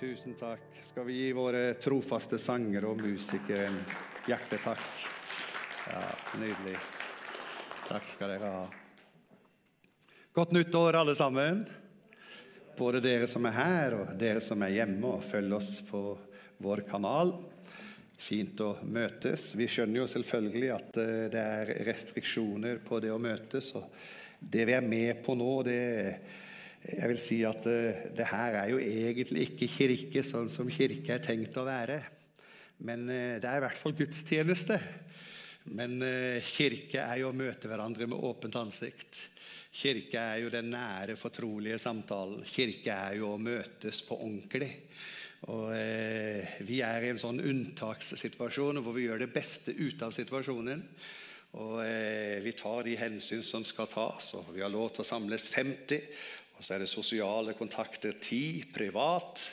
Tusen takk. Skal vi gi våre trofaste sangere og musikere en hjertetakk? Ja, nydelig. Takk skal dere ha. Godt nyttår, alle sammen. Både dere som er her, og dere som er hjemme og følger oss på vår kanal. Fint å møtes. Vi skjønner jo selvfølgelig at eh, det er restriksjoner på det å møtes. og Det vi er med på nå, det jeg vil si at uh, det her er jo egentlig ikke kirke sånn som kirke er tenkt å være. Men uh, det er i hvert fall gudstjeneste. Men uh, kirke er jo å møte hverandre med åpent ansikt. Kirke er jo den nære, fortrolige samtalen. Kirke er jo å møtes på ordentlig. Og Vi er i en sånn unntakssituasjon hvor vi gjør det beste ut av situasjonen. Og Vi tar de hensyn som skal tas, og vi har lov til å samles 50. Og så er det sosiale kontakter ti privat.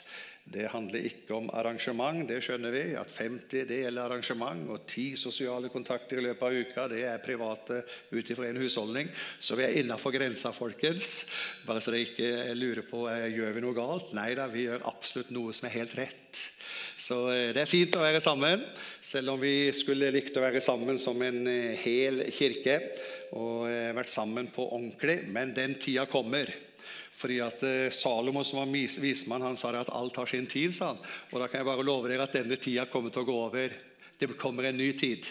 Det handler ikke om arrangement, det skjønner vi. At 50 det gjelder arrangement, og ti sosiale kontakter i løpet av uka det er private ut ifra en husholdning. Så vi er innafor grensa, folkens. Bare så dere ikke lurer på eh, gjør vi noe galt. Nei da, vi gjør absolutt noe som er helt rett. Så eh, det er fint å være sammen, selv om vi skulle likt å være sammen som en eh, hel kirke og vært sammen på ordentlig. Men den tida kommer. Fordi at eh, Salomo, som var vismann, han sa at alt har sin tid. sa han. Og da kan jeg bare love dere at denne tida kommer til å gå over. Det kommer en ny tid.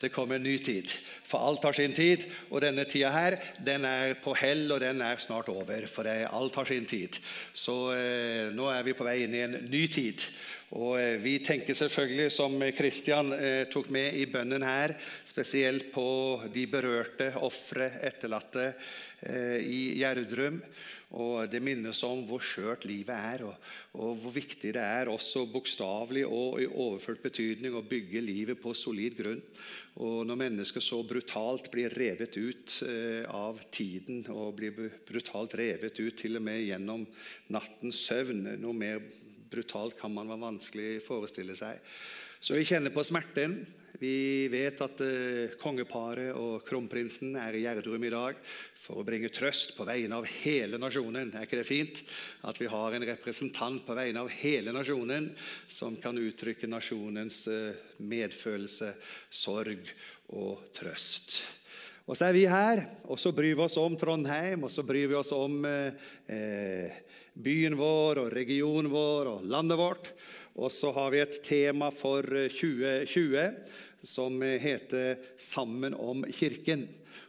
Det kommer en ny tid. For alt har sin tid, og denne tida her, den er på hell, og den er snart over. For alt har sin tid. Så eh, nå er vi på vei inn i en ny tid. Og eh, Vi tenker selvfølgelig, som Kristian eh, tok med i bønnen her, spesielt på de berørte, ofre, etterlatte eh, i Gjerdrum. Og Det minnes om hvor skjørt livet er, og, og, hvor viktig det er også bokstavelig og i overført betydning å bygge livet på solid grunn. Og Når mennesker så brutalt blir revet ut av tiden, og blir brutalt revet ut til og med gjennom nattens søvn Noe mer brutalt kan man være vanskelig forestille seg. Så vi kjenner på smerten. Vi vet at uh, kongeparet og kronprinsen er i Gjerdrum i dag for å bringe trøst på vegne av hele nasjonen. Er ikke det fint at vi har en representant på vegne av hele nasjonen som kan uttrykke nasjonens uh, medfølelse, sorg og trøst? Og så er vi her, og så bryr vi oss om Trondheim, og så bryr vi oss om eh, eh byen vår og regionen vår og landet vårt. Og så har vi et tema for 2020 eh, som heter 'Sammen om kirken'.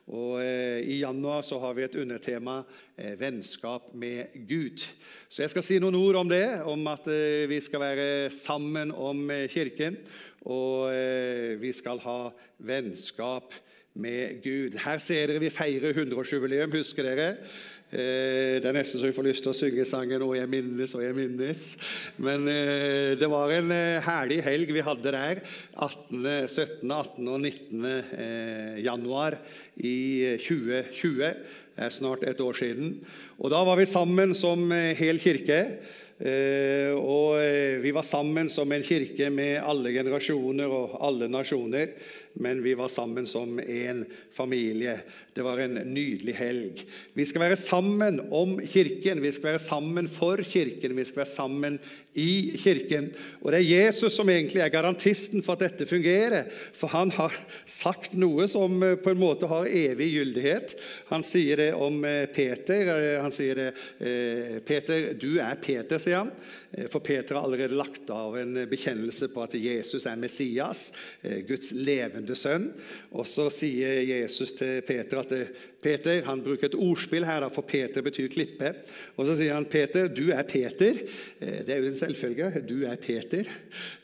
Og eh, I januar så har vi et undertema eh, 'Vennskap med Gud'. Så Jeg skal si noen ord om det, om at eh, vi skal være sammen om eh, Kirken. Og eh, vi skal ha vennskap med Gud. Her ser dere vi feirer 100-årsjubileum, husker dere? Eh, det er nesten så vi får lyst til å synge sangen 'Å, jeg minnes, å, jeg minnes'. Men eh, det var en eh, herlig helg vi hadde der. 18., 17., 18. og 19. januar i 2020. Det er snart et år siden. Og Da var vi sammen som hel kirke. Og vi var sammen som en kirke med alle generasjoner og alle nasjoner men vi var sammen som en familie. Det var en nydelig helg. Vi skal være sammen om Kirken, vi skal være sammen for Kirken, vi skal være sammen i Kirken. Og Det er Jesus som egentlig er garantisten for at dette fungerer. For han har sagt noe som eh, på en måte har evig gyldighet. Han sier det om eh, Peter. Eh, han sier det, 'Peter, du er Peter', sier han. For Peter har allerede lagt av en bekjennelse på at Jesus er Messias, Guds levende sønn. Og så sier Jesus til Peter at Peter han bruker et ordspill her, for Peter betyr klippe. Og så sier han, 'Peter, du er Peter.' Eh, det er jo en selvfølge. Du er Peter.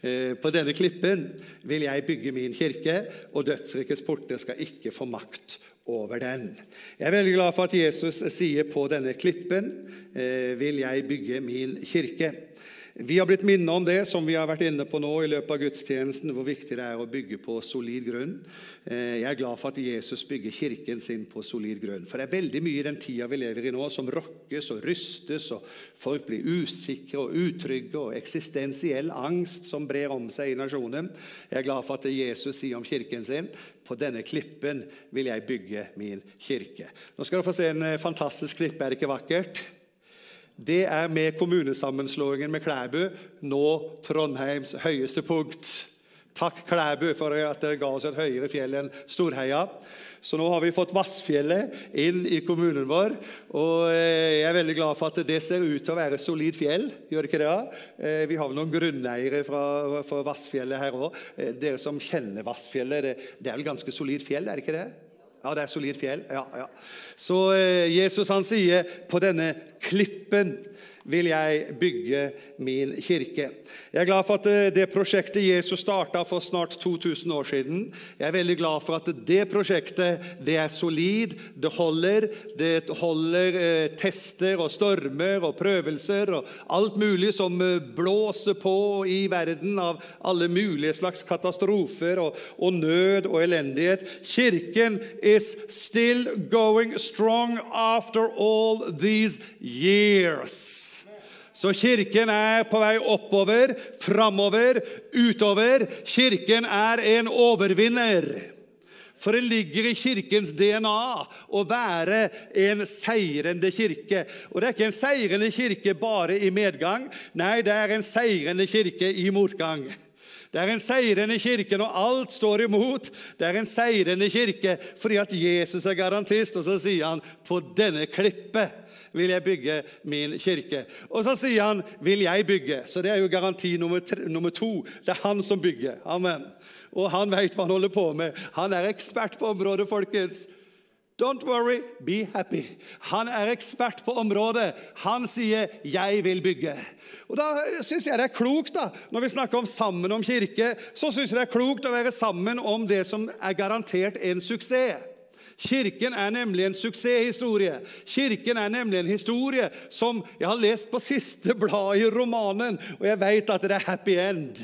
Eh, på denne klippen vil jeg bygge min kirke, og dødsrikets porter skal ikke få makt over den. Jeg er veldig glad for at Jesus sier på denne klippen eh, vil jeg bygge min kirke. Vi har blitt minnet om det som vi har vært inne på nå i løpet av gudstjenesten, hvor viktig det er å bygge på solid grunn. Eh, jeg er glad for at Jesus bygger kirken sin på solid grunn. For det er veldig mye i den tida vi lever i nå, som rokkes og rystes, og folk blir usikre og utrygge, og eksistensiell angst som brer om seg i nasjonen. Jeg er glad for at Jesus sier om kirken sin på denne klippen vil jeg bygge min kirke. Nå skal dere få se en eh, fantastisk klippe. Er det ikke vakkert? Det er med kommunesammenslåingen med Klæbu nå Trondheims høyeste punkt. Takk, Klæbu, for at dere ga oss et høyere fjell enn Storheia. Så nå har vi fått Vassfjellet inn i kommunen vår. Og eh, jeg er veldig glad for at det ser ut til å være solid fjell. Gjør det ikke det? Eh, vi har noen grunneiere fra, fra Vassfjellet her òg. Eh, dere som kjenner Vassfjellet, det, det er vel ganske solid fjell, er det ikke det? Ja, det er solid fjell. Ja, ja. Så Jesus han sier på denne klippen vil jeg bygge min kirke. Jeg er glad for at eh, det prosjektet Jesus starta for snart 2000 år siden, jeg er veldig glad for at det prosjektet det er solid, det holder. Det holder eh, tester og stormer og prøvelser og alt mulig som eh, blåser på i verden av alle mulige slags katastrofer og, og nød og elendighet. Kirken is still going strong after all these years. Så Kirken er på vei oppover, framover, utover. Kirken er en overvinner. For det ligger i Kirkens DNA å være en seirende kirke. Og det er ikke en seirende kirke bare i medgang. Nei, det er en seirende kirke i motgang. Det er en seirende kirke når alt står imot. Det er en seirende kirke fordi at Jesus er garantist, og så sier han på denne klippet vil jeg bygge min kirke. Og så sier han 'vil jeg bygge'. Så det er jo garanti nummer, tre, nummer to. Det er han som bygger. Amen. Og han veit hva han holder på med. Han er ekspert på området, folkens. Don't worry, be happy. Han er ekspert på området. Han sier 'jeg vil bygge'. Og Da syns jeg det er klokt, da, når vi snakker om sammen om kirke, så synes jeg det er klokt å være sammen om det som er garantert en suksess. Kirken er nemlig en suksesshistorie. Kirken er nemlig en historie som jeg har lest på siste blad i romanen, og jeg vet at det er happy end.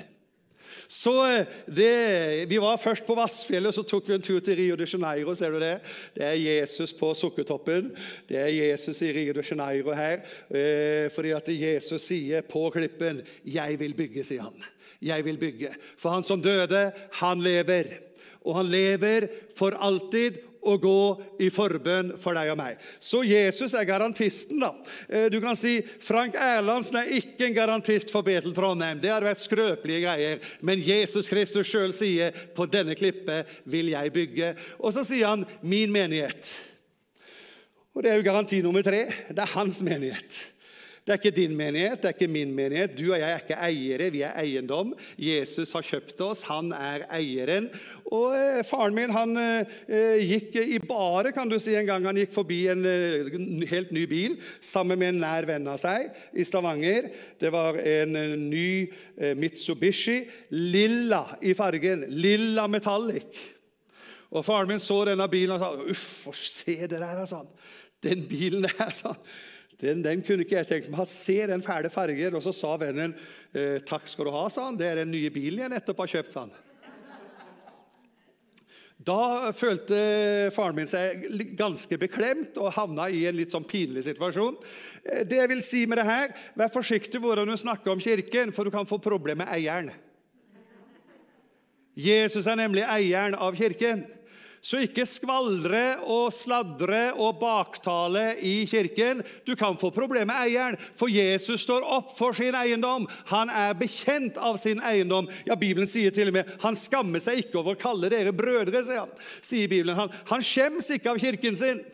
Så eh, det, Vi var først på Vassfjellet, så tok vi en tur til Rio de Janeiro. ser du Det Det er Jesus på Sukkertoppen. Det er Jesus i Rio de Janeiro her. Eh, fordi at Jesus sier på klippen 'Jeg vil bygge', sier han. Jeg vil bygge. For han som døde, han lever. Og han lever for alltid, å gå i forbønn for deg og meg. Så Jesus er garantisten. da. Eh, du kan si Frank Erlandsen er ikke en garantist for Betel Trondheim. Det hadde vært skrøpelige greier. Men Jesus Kristus sjøl sier 'På denne klippet vil jeg bygge'. Og så sier han 'min menighet'. Og Det er jo garanti nummer tre. Det er hans menighet. Det er ikke din menighet, det er ikke min menighet. Du og jeg er ikke eiere, vi er eiendom. Jesus har kjøpt oss, han er eieren. Og eh, Faren min han eh, gikk i bare, kan du si, en gang han gikk forbi en eh, helt ny bil sammen med en nær venn av seg i Stavanger. Det var en ny Mitsubishi, lilla i fargen. Lilla metallic. Og Faren min så denne bilen og sa uff, se det der, sa han. Den bilen der, sa han. Den, den, kunne ikke jeg tenkt meg. Se den fæle farger. Og så sa vennen eh, takk skal du ha, sa han. Det er den nye bilen jeg nettopp har kjøpt, sa han. Da følte faren min seg ganske beklemt og havna i en litt sånn pinlig situasjon. Eh, det jeg vil si med det her, Vær forsiktig hvordan du snakker om Kirken, for du kan få problemer med eieren. Jesus er nemlig eieren av Kirken. Så ikke skvaldre og sladre og baktale i kirken. Du kan få problemer med eieren, for Jesus står opp for sin eiendom. Han er bekjent av sin eiendom. Ja, Bibelen sier til og med han skammer seg ikke over å kalle dere brødre. sier han. Sier Bibelen. Han, han skjems ikke av kirken sin.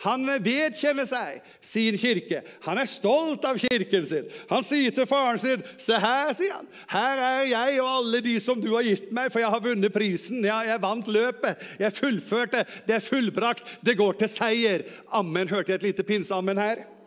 Han vedkjenner seg sin kirke. Han er stolt av kirken sin. Han sier til faren sin, 'Se her', sier han. 'Her er jeg og alle de som du har gitt meg, for jeg har vunnet prisen.' Ja, 'Jeg vant løpet. Jeg fullførte. Det er fullbrakt. Det går til seier.' Amen. Hørte jeg et lite pinseammen her?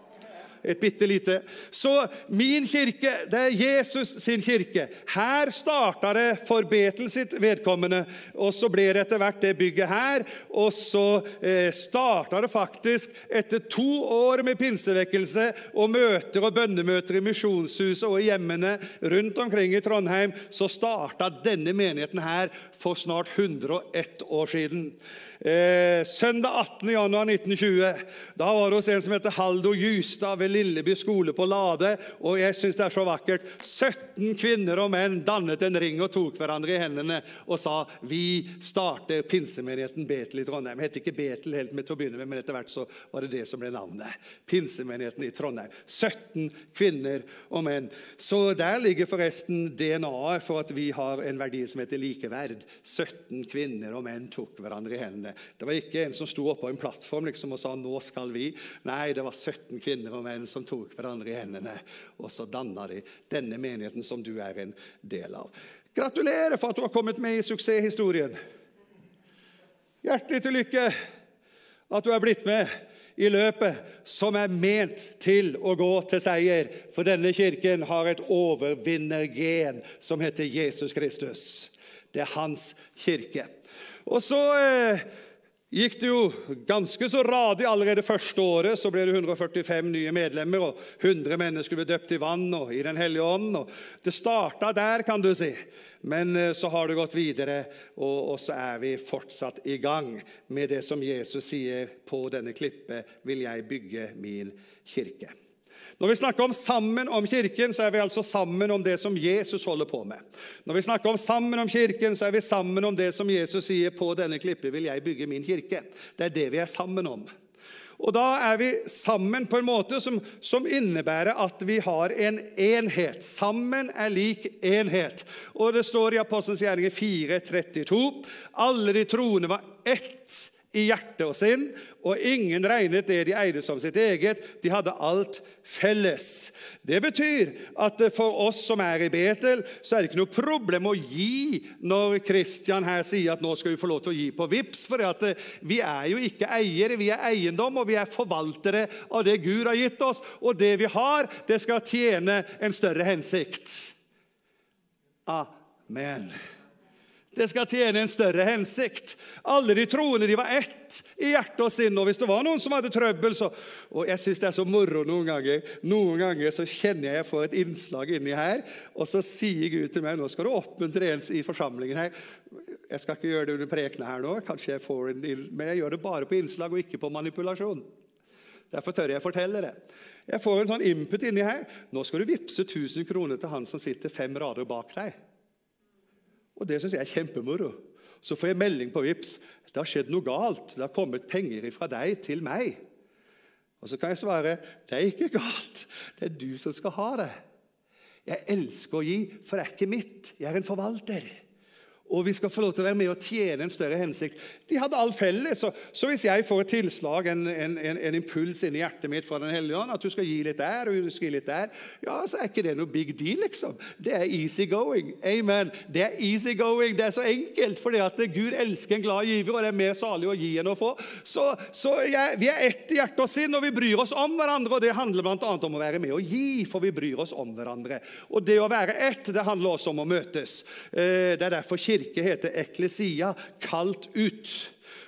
Et bitte lite. Så min kirke, det er Jesus sin kirke. Her starta det for Betel sitt vedkommende, og så ble det etter hvert det bygget her. Og så eh, starta det faktisk etter to år med pinsevekkelse og møter og bønnemøter i misjonshuset og i hjemmene rundt omkring i Trondheim, så starta denne menigheten her for snart 101 år siden. Eh, søndag 18. januar 1920 da var det hos en som heter Haldo Justad ved Lilleby skole på Lade. og jeg synes det er så vakkert. 17 kvinner og menn dannet en ring og tok hverandre i hendene og sa vi starter pinsemenigheten Betel i Trondheim. Het ikke Betel helt med til å begynne med, men etter hvert så var det det som ble navnet. Pinsemenigheten i Trondheim. 17 kvinner og menn. Så der ligger forresten DNA-et for at vi har en verdi som heter likeverd. 17 kvinner og menn tok hverandre i hendene. Det var ikke en som sto oppå en plattform liksom, og sa 'nå skal vi'. Nei, det var 17 kvinner og menn som tok hverandre i hendene. Og så danna de denne menigheten som du er en del av. Gratulerer for at du har kommet med i suksesshistorien. Hjertelig til lykke at du er blitt med i løpet som er ment til å gå til seier. For denne kirken har et overvinnergen som heter Jesus Kristus. Det er hans kirke. Og så eh, gikk det jo ganske så radig allerede første året. Så ble det 145 nye medlemmer, og 100 mennesker ble døpt i vann og i Den hellige ånd. Og det starta der, kan du si. Men eh, så har det gått videre, og, og, så er vi fortsatt i gang med det som Jesus sier på denne klippet vil jeg bygge min kirke. Når vi snakker om sammen om Kirken, så er vi altså sammen om det som Jesus holder på med. Når vi snakker om sammen om Kirken, så er vi sammen om det som Jesus sier på denne klippet vil jeg bygge min kirke. Det er det vi er sammen om. Og Da er vi sammen på en måte som, som, innebærer at vi har en enhet. Sammen er lik enhet. Og Det står i Apostelens gjerninger 4.32.: Alle de troende var ett i hjerte og sinn, og ingen regnet det de eide som sitt eget. De hadde alt felles. Det betyr at for oss som er i Betel, så er det ikke noe problem å gi når Kristian her sier at nå skal vi få lov til å gi på VIPS, for vi er jo ikke eiere, vi er eiendom, og vi er forvaltere av det Gud har gitt oss. Og det vi har, det skal tjene en større hensikt. Amen. Det skal tjene en større hensikt. Alle de troende de var ett i hjerte og sinn. Og hvis det var noen som hadde trøbbel, så Og jeg syns det er så moro noen ganger. Noen ganger så kjenner jeg jeg får et innslag inni her, og så sier Gud til meg nå skal du oppmuntre en i forsamlingen her. Jeg skal ikke gjøre det under prekene her nå, kanskje jeg får en, men jeg gjør det bare på innslag og ikke på manipulasjon. Derfor tør jeg fortelle det. Jeg får en sånn input inni her. Nå skal du vippse 1000 kroner til han som sitter fem rader bak deg. Og det syns jeg er kjempemoro. Så får jeg melding på VIPS. Det har skjedd noe galt. Det har kommet penger fra deg til meg. Og så kan jeg svare det er ikke galt. Det er du som skal ha det. Jeg elsker å gi, for det er ikke mitt. Jeg er en forvalter og vi skal få lov til å være med og tjene en større hensikt. De hadde alt felles. Så, så hvis jeg får et tilslag, en, en, en, en impuls inni hjertet mitt fra Den hellige ånd, at du skal gi litt der og du skal gi litt der, ja, så er ikke det noe big deal, liksom. Det er easy going. Amen. Det er easy going. Det er så enkelt, fordi at Gud elsker en glad giver, og det er mer salig å gi enn å få. Så, så jeg, vi er ett i hjerte og sinn, og vi bryr oss om hverandre. og Det handler bl.a. om å være med og gi, for vi bryr oss om hverandre. Og det å være ett, det handler også om å møtes. Eh, det er derfor kirke kirke heter eklesia, kalt ut.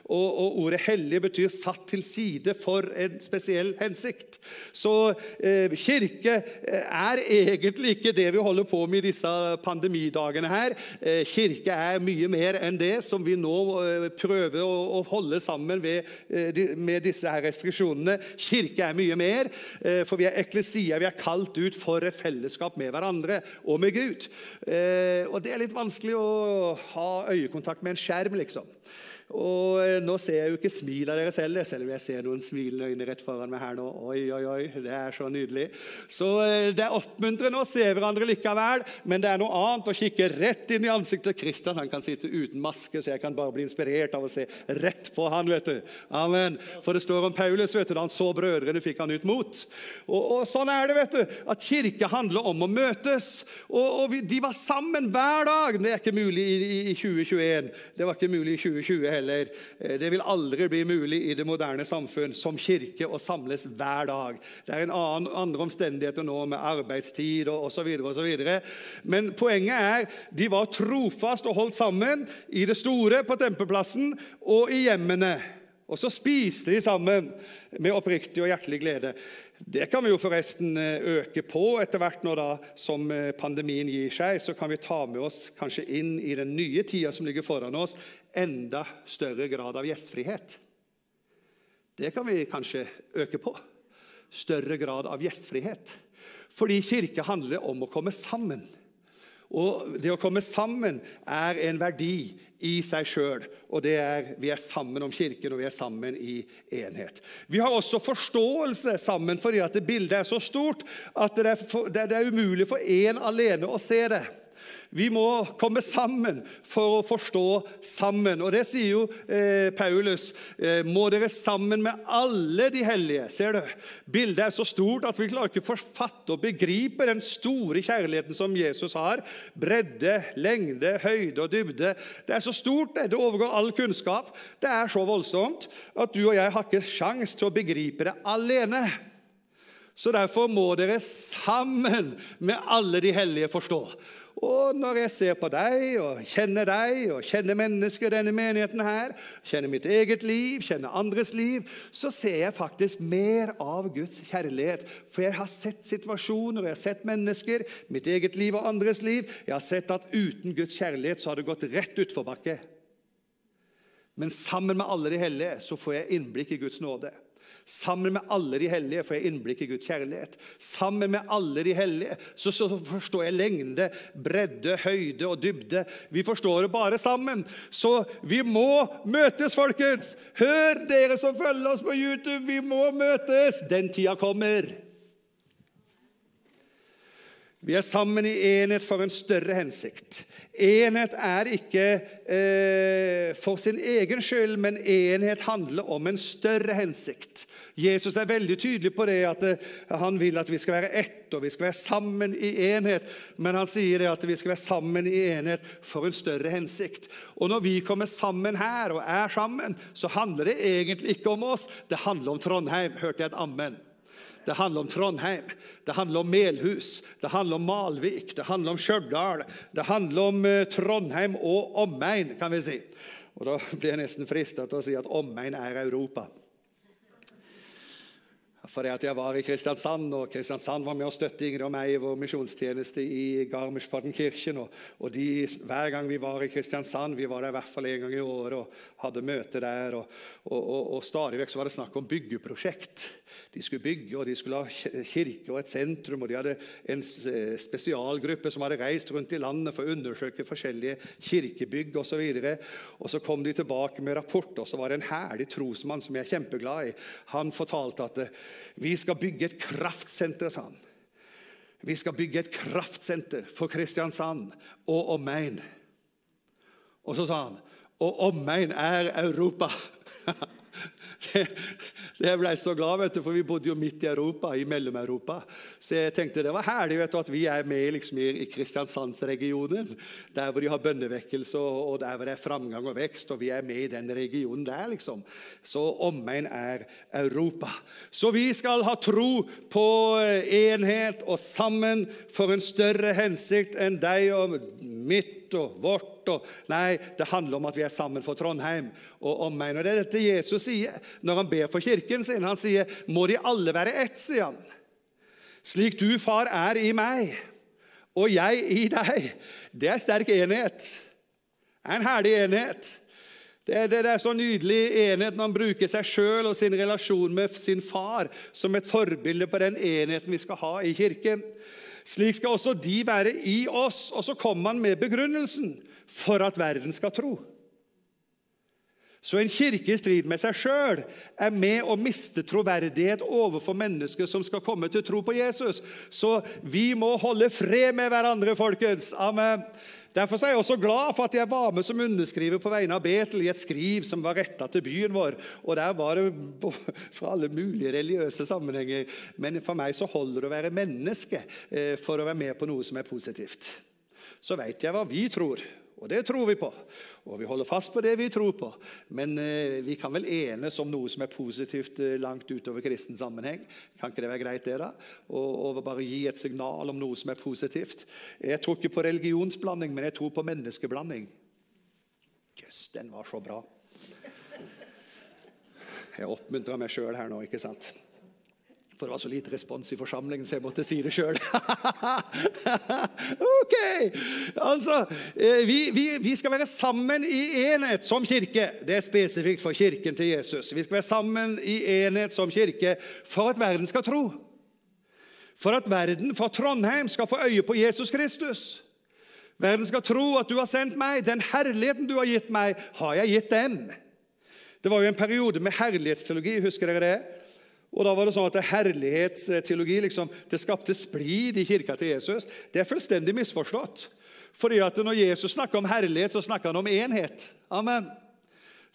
Og, og, ordet 'hellig' betyr 'satt til side for en spesiell hensikt'. Så eh, kirke eh, er egentlig ikke det vi holder på med i disse pandemidagene her. Eh, kirke er mye mer enn det som vi nå eh, prøver å, å, holde sammen ved, eh, de, med disse her restriksjonene. Kirke er mye mer, eh, for vi er eklesia. Vi er kalt ut for et fellesskap med hverandre og med Gud. og det er litt vanskelig å ha øyekontakt med en skjerm, liksom. Og eh, nå ser jeg jo ikke smil av dere selv, selv om jeg ser noen smilende øyne rett foran meg her nå. Oi, oi, oi, Det er så nydelig. Så eh, det er oppmuntrende å se hverandre likevel, men det er noe annet å kikke rett inn i ansiktet. Kristian han kan sitte uten maske, så jeg kan bare bli inspirert av å se rett på han, vet du. Amen. For det står om Paulus, vet du, da han så brødrene, fikk han ut mot. Og, og sånn er det, vet du, at kirke handler om å møtes. Og, og vi, de var sammen hver dag. Det er ikke mulig i, i, i 2021. Det var ikke mulig i 2020 heller. Eh, det vil aldri bli mulig i det moderne samfunn som kirke å samles hver dag. Det er en annen, andre omstendigheter nå med arbeidstid og osv. Men poenget er de var trofast og holdt sammen i det store på tempelplassen og i hjemmene. Og så spiste de sammen med oppriktig og hjertelig glede. Det kan vi jo forresten eh, øke på etter hvert når da, som eh, pandemien gir seg. Så kan vi ta med oss kanskje inn i den nye tida som ligger foran oss, enda større grad av gjestfrihet. Det kan vi kanskje øke på. Større grad av gjestfrihet. Fordi kirke handler om å komme sammen. Og Det å komme sammen er en verdi i seg sjøl. Og er vi er sammen om kirken, og vi er sammen i enhet. Vi har også forståelse sammen fordi at det bildet er så stort at det er, for, det er umulig for én alene å se det. Vi må komme sammen for å forstå sammen. Og Det sier jo eh, Paulus. Eh, må dere sammen med alle de hellige. Ser du? Bildet er så stort at vi klarer ikke å forfatte og begripe den store kjærligheten som Jesus har. Bredde, lengde, høyde og dybde. Det er så stort, det. Det overgår all kunnskap. Det er så voldsomt at du og jeg har ikke sjans til å begripe det alene. Så derfor må dere sammen med alle de hellige forstå. Og når jeg ser på deg og kjenner deg og kjenner mennesker i denne menigheten her, kjenner mitt eget liv, kjenner andres liv, så ser jeg faktisk mer av Guds kjærlighet. For jeg har sett situasjoner, jeg har sett mennesker, mitt eget liv og andres liv. Jeg har sett at uten Guds kjærlighet så har det gått rett utforbakke. Men sammen med alle de hellige så får jeg innblikk i Guds nåde. Sammen med alle de hellige får jeg innblikk i Guds kjærlighet. Sammen med alle de hellige så, så forstår jeg lengde, bredde, høyde og dybde. Vi forstår det bare sammen. Så vi må møtes, folkens! Hør, dere som følger oss på YouTube, vi må møtes! Den tida kommer. Vi er sammen i enhet for en større hensikt. Enhet er ikke eh, for sin egen skyld, men enhet handler om en større hensikt. Jesus er veldig tydelig på det at eh, han vil at vi skal være ett, og vi skal være sammen i enhet. Men han sier det at vi skal være sammen i enhet for en større hensikt. Og når vi kommer sammen her og er sammen, så handler det egentlig ikke om oss. Det handler om Trondheim. Hørte jeg et ammen? Det handler om Trondheim, det handler om Melhus, det handler om Malvik, det handler om Stjørdal. Det handler om eh, Trondheim og omegn, kan vi si. Og Da blir jeg nesten frista til å si at omegn er Europa. At jeg var i Kristiansand, og Kristiansand var med å støtte Ingrid og meg i vår misjonstjeneste i Garmisch-Partenkirchen. Og, og de, hver gang vi var i Kristiansand, vi var der i hvert fall en gang i året og hadde møte der, og, og, og stadig vekk var det snakk om byggeprosjekt. De skulle bygge, og de skulle ha kirke og et sentrum. og De hadde en spesialgruppe som hadde reist rundt i landet for å undersøke forskjellige kirkebygg osv. Og, og så kom de tilbake med rapport, og så var det en herlig trosmann som jeg er kjempeglad i. Han fortalte at vi skal bygge et kraftsenter, sa han. Vi skal bygge et kraftsenter for Kristiansand og omegn. Og så sa han og omegn er Europa. Jeg ble så glad, vet du, for vi bodde jo midt i Europa, i Mellom-Europa. Så jeg tenkte det var herlig vet du, at vi er med liksom, i Kristiansandsregionen. Der hvor de har bønnevekkelse, og der hvor det er framgang og vekst. Og vi er med i den regionen der, liksom. Så omegn er Europa. Så vi skal ha tro på eh, enhet og sammen for en større hensikt enn deg og mitt og vårt og Nei, det handler om at vi er sammen for Trondheim og omegn. Det er dette Jesus sier når han ber for kirken sin. Han sier, 'Må de alle være ett', sier han. Slik du, far, er i meg, og jeg i deg. Det er sterk enhet. En herlig enhet. Det er, det er så nydelig enhet når han bruker seg sjøl og sin relasjon med sin far som et forbilde på den enheten vi skal ha i kirken. Slik skal også de være i oss. Og så kommer han med begrunnelsen for at verden skal tro. Så en kirke i strid med seg sjøl er med å miste troverdighet overfor mennesker som skal komme til tro på Jesus. Så vi må holde fred med hverandre, folkens. Amen. Derfor er jeg også glad for at jeg var med som underskriver på vegne av Betel i et skriv som var retta til byen vår. Og Der var det fra alle mulige religiøse sammenhenger. Men for meg så holder det å være menneske eh, for å være med på noe som er positivt. Så veit jeg hva vi tror. Og det tror vi på. Og vi holder fast på det vi tror på. Men eh, vi kan vel enes om noe som er positivt eh, langt utover kristen sammenheng. Kan ikke det være greit, det, da? Og, bare gi et signal om noe som er positivt. Jeg tror ikke på religionsblanding, men jeg tror på menneskeblanding. Jøss, yes, den var så bra. Jeg oppmuntrer meg sjøl her nå, ikke sant? For det var så lite respons i forsamlingen, så jeg måtte si det sjøl. ok! Altså, eh, vi, vi, vi, skal være sammen i enhet som kirke. Det er spesifikt for kirken til Jesus. Vi skal være sammen i enhet som kirke for at verden skal tro. For at verden, for Trondheim, skal få øye på Jesus Kristus. Verden skal tro at du har sendt meg. Den herligheten du har gitt meg, har jeg gitt dem. Det var jo en periode med herlighetsteologi. Husker dere det? Og da var det sånn at Herlighetsteologi liksom, det skapte splid i kirka til Jesus. Det er fullstendig misforstått. Fordi at Når Jesus snakker om herlighet, så snakker han om enhet. Amen.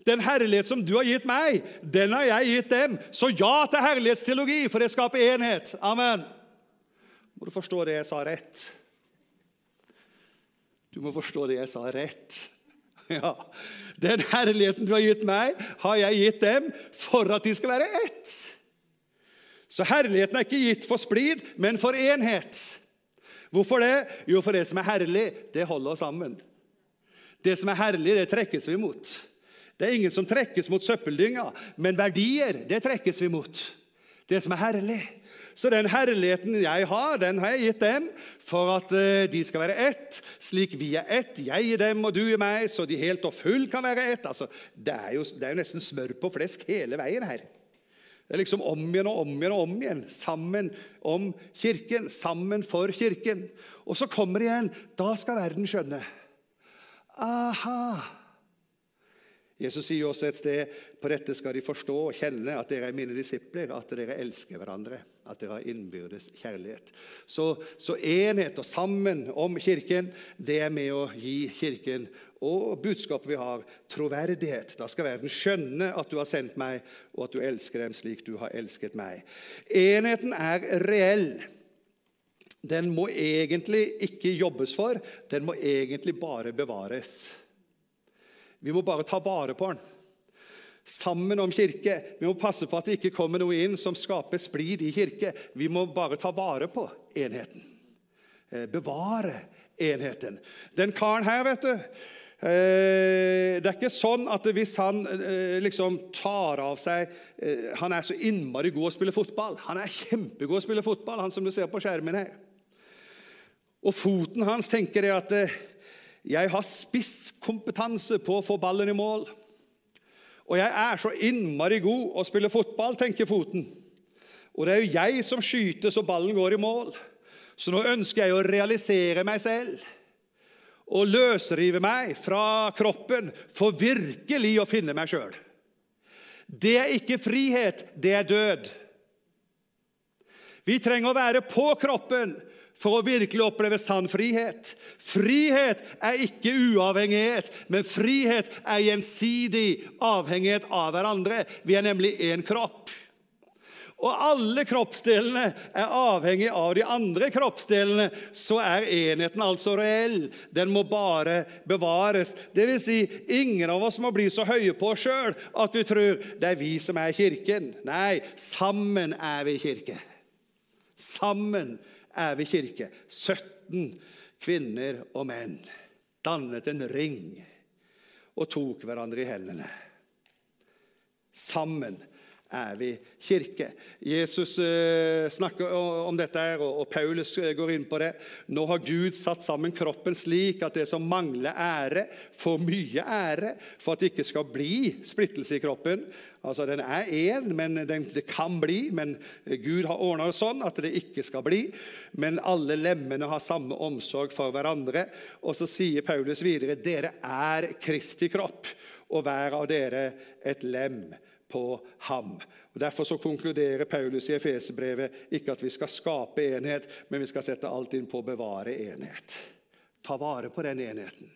Den herlighet som du har gitt meg, den har jeg gitt dem. Så ja til herlighetsteologi, for det skaper enhet. Amen. Må du forstå det jeg sa rett? Du må forstå det jeg sa rett. Ja. Den herligheten du har gitt meg, har jeg gitt dem for at de skal være ett. Så herligheten er ikke gitt for splid, men for enhet. Hvorfor det? Jo, for det som er herlig, det holder oss sammen. Det som er herlig, det trekkes vi mot. Det er ingen som trekkes mot søppeldynga, men verdier, det trekkes vi mot. Det som er herlig. Så den herligheten jeg har, den har jeg gitt dem for at eh, de skal være ett, slik vi er ett. Jeg i dem og du i meg, så de helt og full kan være ett. Altså, det, er jo, det er jo nesten smør på flesk hele veien her. Det er liksom om igjen og om igjen og om igjen. Sammen om Kirken. Sammen for Kirken. Og så kommer det igjen. Da skal verden skjønne. Aha! Jesus sier også et sted på dette skal de forstå og kjenne at dere er mine disipler, at dere elsker hverandre, at dere har innbyrdes kjærlighet. Så, så enhet og sammen om Kirken, det er med å gi Kirken og budskapet vi har, troverdighet. Da skal verden skjønne at du har sendt meg, og at du elsker dem slik du har elsket meg. Enheten er reell. Den må egentlig ikke jobbes for, den må egentlig bare bevares. Vi må bare ta vare på den. Sammen om kirke. Vi må passe på at det ikke kommer noe inn som skaper splid i kirke. Vi må bare ta vare på enheten. Eh, bevare enheten. Den karen her, vet du Eh, det er ikke sånn at hvis han eh, liksom tar av seg Han er så innmari god å spille fotball. Han er kjempegod å spille fotball, han som du ser på skjermen her. Og foten hans tenker det at 'jeg har spisskompetanse på å få ballen i mål'. Og jeg er så innmari god å spille fotball, tenker foten. Og det er jo jeg som skyter så ballen går i mål. Så nå ønsker jeg å realisere meg selv og løsrive meg fra kroppen for virkelig å finne meg sjøl. Det er ikke frihet, det er død. Vi trenger å være på kroppen for å virkelig oppleve sann frihet. Frihet er ikke uavhengighet, men frihet er gjensidig avhengighet av hverandre. Vi er nemlig én kropp. Og alle kroppsdelene er avhengig av de andre kroppsdelene, så er enheten altså reell. Den må bare bevares. Det vil si, ingen av oss må bli så høye på oss sjøl at vi tror det er vi som er kirken. Nei, sammen er vi kirke. Sammen vi kirke. 17 kvinner og menn dannet en ring og tok hverandre i hendene. Sammen er vi kirke. Jesus eh, snakker om dette, og Paulus eh, går inn på det. Nå har Gud satt sammen kroppen slik at det som mangler ære, får mye ære, for at det ikke skal bli splittelse i kroppen. Altså, Den er én, men den, det kan bli. Men Gud har ordna det sånn at det ikke skal bli. Men alle lemmene har samme omsorg for hverandre. Og så sier Paulus videre dere er Kristi kropp, og hver av dere et lem på ham. Og Derfor så konkluderer Paulus i Efesebrevet ikke at vi skal skape enhet, men vi skal sette alt inn på å bevare enhet. Ta vare på den enheten.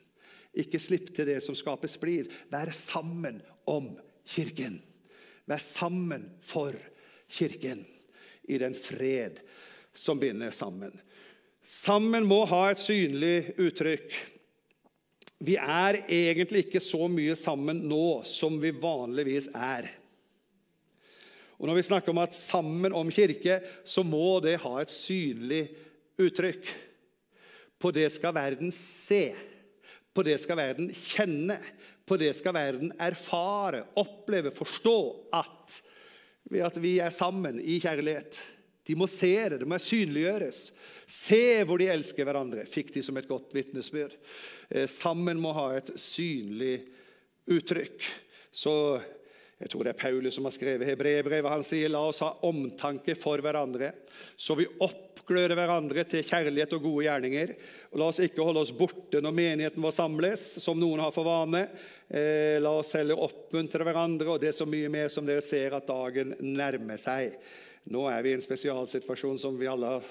Ikke slipp til det som skaper splid. Vær sammen om Kirken. Vær sammen for Kirken i den fred som binder sammen. Sammen må ha et synlig uttrykk. Vi er egentlig ikke så mye sammen nå som vi vanligvis er. Og Når vi snakker om at sammen om kirke, så må det ha et synlig uttrykk. På det skal verden se. På det skal verden kjenne. På det skal verden erfare, oppleve, forstå at ved at vi er sammen i kjærlighet. De må se det, det må synliggjøres. Se hvor de elsker hverandre, fikk de som et godt vitnesbyrd. Eh, sammen må ha et synlig uttrykk. Så jeg tror det er Paulus som har skrevet hebreerbrevet. Han sier la oss ha omtanke for hverandre, så vi oppgløder hverandre til kjærlighet og gode gjerninger. Og la oss ikke holde oss borte når menigheten vår samles, som noen har for vane. Eh, la oss heller oppmuntre hverandre, og det er så mye mer som dere ser at dagen nærmer seg. Nå er vi i en spesialsituasjon som vi alle har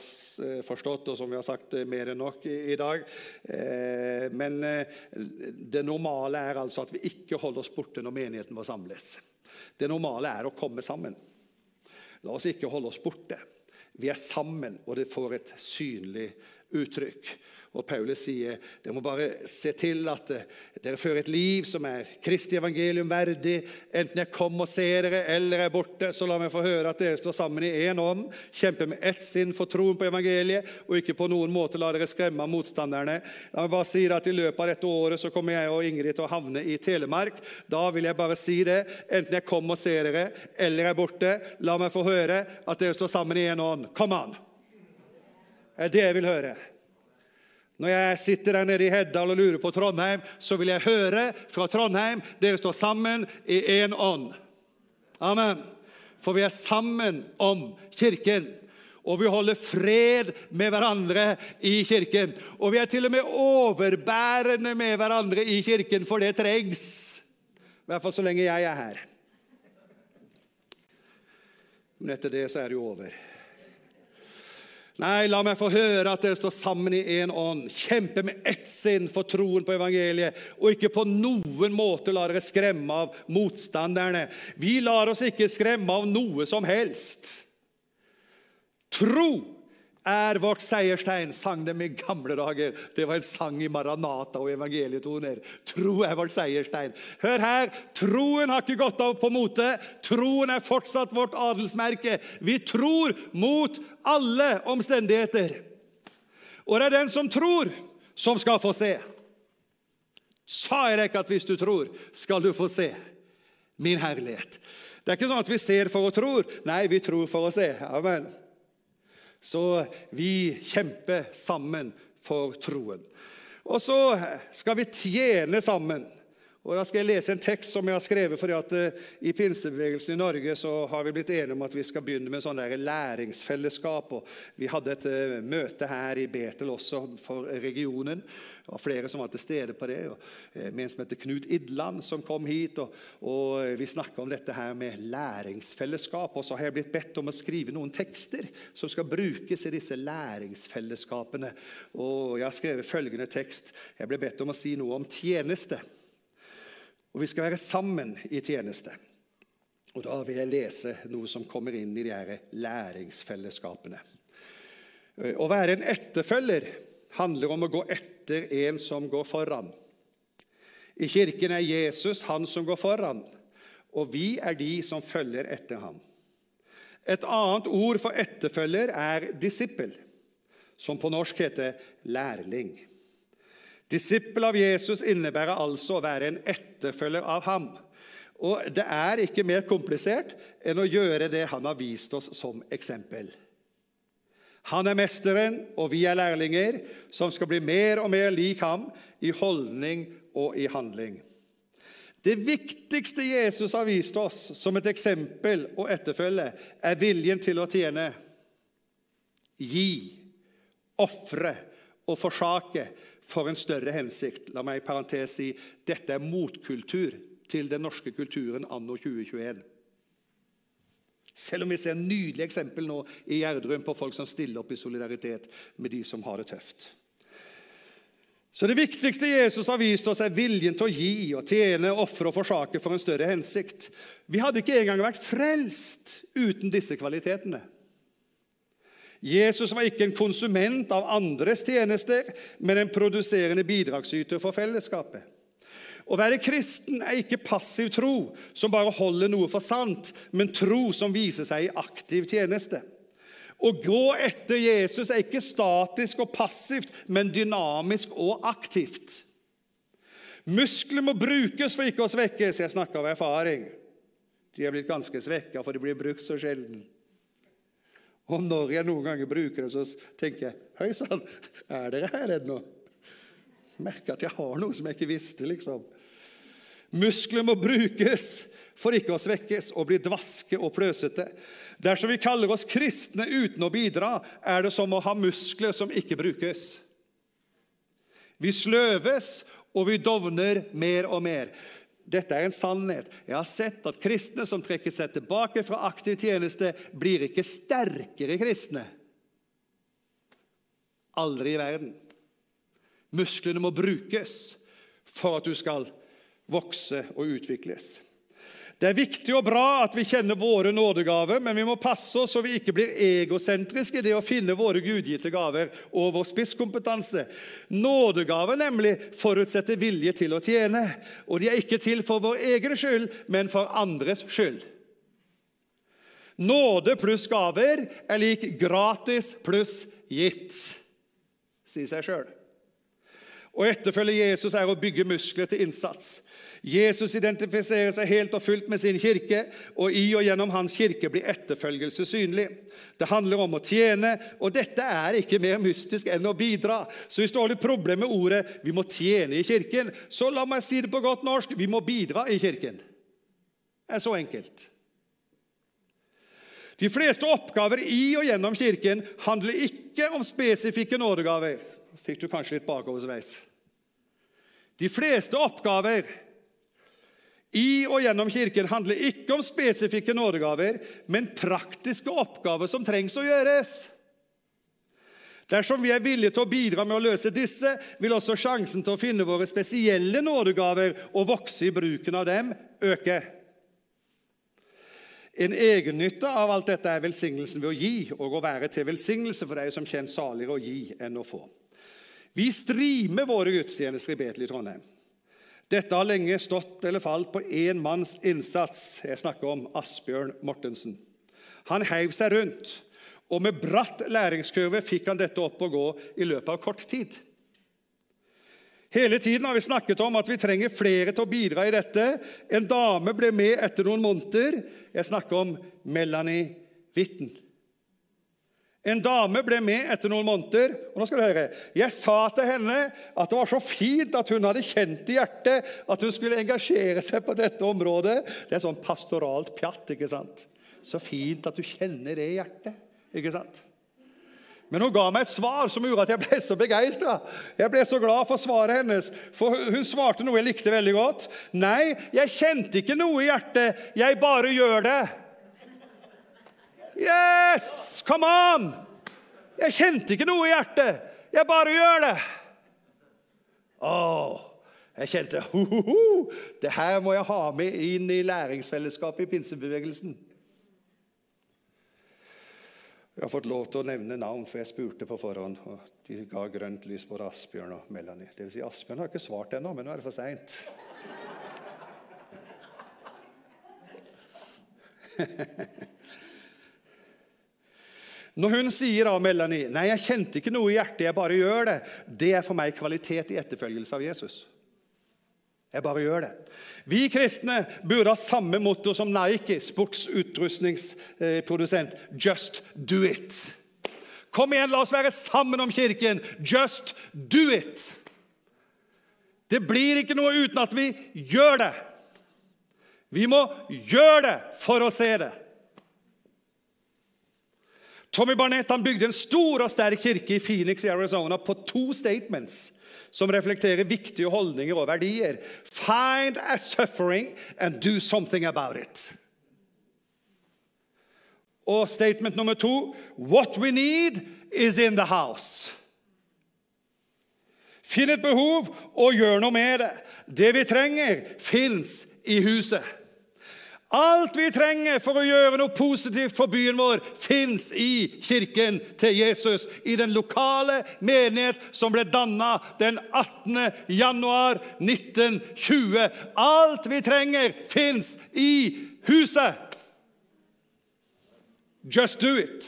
eh, forstått, og som vi har sagt eh, mer enn nok i dag. Eh, men det normale er altså at vi ikke holder oss borte når menigheten vår samles. Det normale er å komme sammen. La oss ikke holde oss borte. Vi er sammen, og det får et synlig uttrykk. Og Paulus sier dere må bare se til at eh, dere fører et liv som er Kristi evangelium verdig. Enten jeg kommer og ser dere eller er borte, så la meg få høre at dere står sammen i én ånd, kjemper med ett sinn for troen på evangeliet, og ikke på noen måte la dere skremme av motstanderne. La meg bare si at I løpet av dette året så kommer jeg og Ingrid til å havne i Telemark. Da vil jeg bare si det. Enten jeg kommer og ser dere eller er borte, la meg få høre at dere står sammen i én ånd. Kom an! Er det jeg vil høre. Når jeg sitter der nede i Heddal og lurer på Trondheim, så vil jeg høre fra Trondheim dere står sammen i én ånd. Amen. For vi er sammen om Kirken. Og vi holder fred med hverandre i Kirken. Og vi er til og med overbærende med hverandre i Kirken, for det trengs. I hvert fall så lenge jeg er her. Men etter det så er det jo over. Nei, la meg få høre at dere står sammen i én ånd, kjempe med ett sinn for troen på evangeliet, og ikke på noen måte la dere skremme av motstanderne. Vi lar oss ikke skremme av noe som helst. Tro er vårt seierstegn, sang dem i gamle dager. Det var en sang i Maranata og evangelietoner. Tro er vårt seierstegn. Hør her, troen har ikke gått av på mote. Troen er fortsatt vårt adelsmerke. Vi tror mot alle omstendigheter. Og det er den som tror, som skal få se. Sa jeg ikke at hvis du tror, skal du få se min herlighet? Det er ikke sånn at vi ser for å tro. Nei, vi tror for å se. Amen. Så vi kjemper sammen for troen. Og så skal vi tjene sammen. Og Da skal jeg lese en tekst som jeg har skrevet. fordi at uh, I pinsebevegelsen i Norge så har vi blitt enige om at vi skal begynne med sånn der læringsfellesskap. og Vi hadde et uh, møte her i Betel også for regionen. Det var flere som var til stede på det. og uh, En som heter Knut Idland, som kom hit. og, og Vi snakka om dette her med læringsfellesskap. Og så har jeg blitt bedt om å skrive noen tekster som skal brukes i disse læringsfellesskapene. Og Jeg har skrevet følgende tekst. Jeg ble bedt om å si noe om tjeneste. Og vi skal være sammen i tjeneste. Og Da vil jeg lese noe som kommer inn i de her læringsfellesskapene. Å være en etterfølger handler om å gå etter en som går foran. I kirken er Jesus han som går foran, og vi er de som følger etter ham. Et annet ord for etterfølger er disippel, som på norsk heter lærling. Disippel av Jesus innebærer altså å være en etterfølger av ham. Og det er ikke mer komplisert enn å gjøre det han har vist oss som eksempel. Han er mesteren, og vi er lærlinger, som skal bli mer og mer lik ham i holdning og i handling. Det viktigste Jesus har vist oss som et eksempel å etterfølge, er viljen til å tjene, gi, ofre og forsake for en større hensikt. La meg i parentes si dette er motkultur til den norske kulturen anno 2021. Selv om vi ser en nydelig eksempel nå i Gjerdrum på folk som stiller opp i solidaritet med de som har det tøft. Så Det viktigste Jesus har vist oss, er viljen til å gi og tjene, ofre og forsake for en større hensikt. Vi hadde ikke engang vært frelst uten disse kvalitetene. Jesus var ikke en konsument av andres tjenester, men en produserende bidragsyter for fellesskapet. Å være kristen er ikke passiv tro som bare holder noe for sant, men tro som viser seg i aktiv tjeneste. Å gå etter Jesus er ikke statisk og passivt, men dynamisk og aktivt. Muskler må brukes for ikke å svekkes. Jeg snakker av erfaring. De er blitt ganske svekka, for de blir brukt så sjelden. Og når jeg noen ganger bruker det, så tenker jeg Hei sann, er dere her ennå? Merker at jeg har noe som jeg ikke visste, liksom. Muskler må brukes for ikke å svekkes og bli dvaske og pløsete. Dersom vi kaller oss kristne uten å bidra, er det som å ha muskler som ikke brukes. Vi sløves, og vi dovner mer og mer. Dette er en sannhet. Jeg har sett at kristne som trekker seg tilbake fra aktiv tjeneste, blir ikke sterkere kristne. Aldri i verden. Musklene må brukes for at du skal vokse og utvikles. Det er viktig og bra at vi kjenner våre nådegaver, men vi må passe oss så vi ikke blir egosentriske i det å finne våre gudgitte gaver og vår spisskompetanse. Nådegaver nemlig forutsetter vilje til å tjene, og de er ikke til for vår egen skyld, men for andres skyld. Nåde pluss gaver er lik gratis pluss gitt, sier seg sjøl. Å etterfølge Jesus er å bygge muskler til innsats. Jesus identifiserer seg helt og fullt med sin kirke, og i og gjennom hans kirke blir etterfølgelse synlig. Det handler om å tjene, og dette er ikke mer mystisk enn å bidra. Så hvis du har litt problem med ordet 'vi må tjene i kirken', så la meg si det på godt norsk vi må bidra i kirken. Det er så enkelt. De fleste oppgaver i og gjennom kirken handler ikke om spesifikke nådegaver. Fikk du kanskje litt bakoversveis? De fleste oppgaver i og gjennom Kirken handler ikke om spesifikke nådegaver, men praktiske oppgaver som trengs å gjøres. Dersom vi er villige til å bidra med å løse disse, vil også sjansen til å finne våre spesielle nådegaver og vokse i bruken av dem, øke. En egennytte av alt dette er velsignelsen ved å gi og å være til velsignelse, for er som kjenner saligere å gi enn å få. Vi streamer våre gudstjenester i Betel i Trondheim. Dette har lenge stått eller falt på én manns innsats. Jeg snakker om Asbjørn Mortensen. Han heiv seg rundt, og med bratt læringskurve fikk han dette opp å gå i løpet av kort tid. Hele tiden har vi snakket om at vi trenger flere til å bidra i dette. En dame ble med etter noen måneder. Jeg snakker om Melanie Witten. En dame ble med etter noen måneder. og nå skal du høre, Jeg sa til henne at det var så fint at hun hadde kjent i hjertet at hun skulle engasjere seg på dette området. Det er sånn pastoralt pjatt. ikke sant? Så fint at du kjenner det i hjertet. ikke sant? Men hun ga meg et svar som gjorde at jeg ble så begeistra. Jeg ble så glad for svaret hennes, for hun svarte noe jeg likte veldig godt. Nei, jeg kjente ikke noe i hjertet, jeg bare gjør det. Yes! Come on! Jeg kjente ikke noe i hjertet. Jeg bare gjør det. Åh, jeg kjente ho, ho, ho. Det her må jeg ha med inn i læringsfellesskapet i pinsebevegelsen. Jeg har fått lov til å nevne navn, for jeg spurte på forhånd. og De ga grønt lys både Asbjørn og Melanie. Det vil si, Asbjørn har ikke svart ennå, men nå er det for seint. Når hun sier av Melanie nei, jeg kjente ikke noe i hjertet, jeg bare gjør det, det er for meg kvalitet i etterfølgelse av Jesus. Jeg bare gjør det. Vi kristne burde ha samme motto som Nike, sportsutrustningsprodusent. Just do it. Kom igjen, la oss være sammen om kirken. Just do it. Det blir ikke noe uten at vi gjør det. Vi må gjøre det for å se det. Tommy Barnett han bygde en stor og sterk kirke i Phoenix i Arizona på to statements som reflekterer viktige holdninger og verdier. Find a suffering and do something about it. Og statement nummer to What we need is in the house. Finn et behov og gjør noe med det. Det vi trenger, fins i huset. Alt vi trenger for å gjøre noe positivt for byen vår, fins i kirken til Jesus. I den lokale menighet som ble danna den 18. januar 1920. Alt vi trenger, fins i huset. Just do it.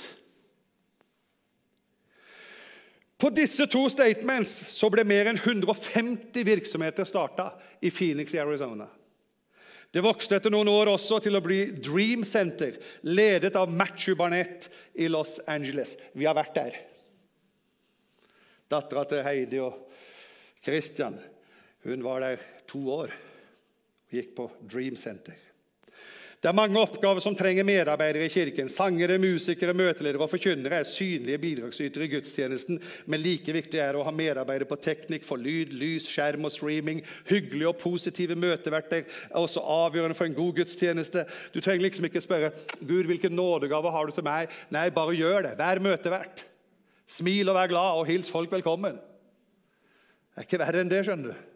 På disse to statements så ble mer enn 150 virksomheter starta i Phoenix i Arizona. Det vokste etter noen år også til å bli Dream Center, ledet av Matthew Barnett i Los Angeles. Vi har vært der. Dattera til Heidi og Christian hun var der to år og gikk på Dream Center. Det er mange oppgaver som trenger medarbeidere i kirken. Sangere, musikere, møteledere og forkynnere er synlige bidragsytere i gudstjenesten, men like viktig er det å ha medarbeidere på teknikk for lyd, lys, skjerm og streaming. Hyggelige og positive møteverter er også avgjørende for en god gudstjeneste. Du trenger liksom ikke spørre Gud, hvilken nådegave har du til meg? Nei, bare gjør det. Vær møtevert. Smil og vær glad, og hils folk velkommen. Det er ikke verre enn det, skjønner du.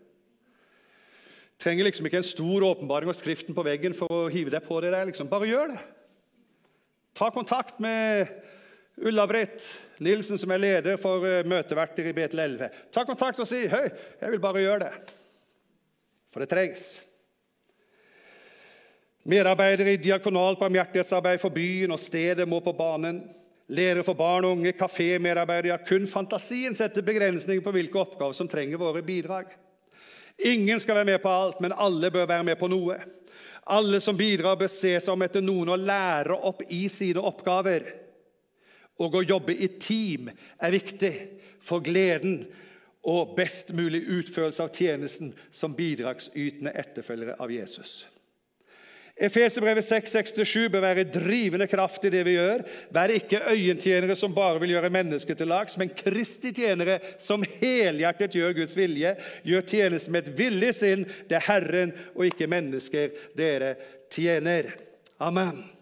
Trenger liksom ikke en stor åpenbaring og skriften på veggen for å hive deg på det der. liksom. Bare gjør det. Ta kontakt med Ulla-Britt Nilsen, som er leder for eh, møteverter i Betel 11. Ta kontakt og si 'Høy, jeg vil bare gjøre det'. For det trengs. Medarbeidere i diakonalt barmhjertighetsarbeid for byen og stedet må på banen. Ledere for barn og unge, kafémedarbeidere. Kun fantasien setter begrensninger på hvilke oppgaver som trenger våre bidrag. Ingen skal være med på alt, men alle bør være med på noe. Alle som bidrar, bør se seg om etter noen å lære opp i sine oppgaver. Og å jobbe i team er viktig for gleden og best mulig utførelse av tjenesten som bidragsytende etterfølgere av Jesus. Efeserbrevet 6,67 bør være drivende kraft i det vi gjør. Vær ikke øyentjenere som bare vil gjøre mennesket til lags, men Kristi tjenere som helhjertet gjør Guds vilje. Gjør tjenesten med et villig sinn. Det er Herren og ikke mennesker dere tjener. Amen.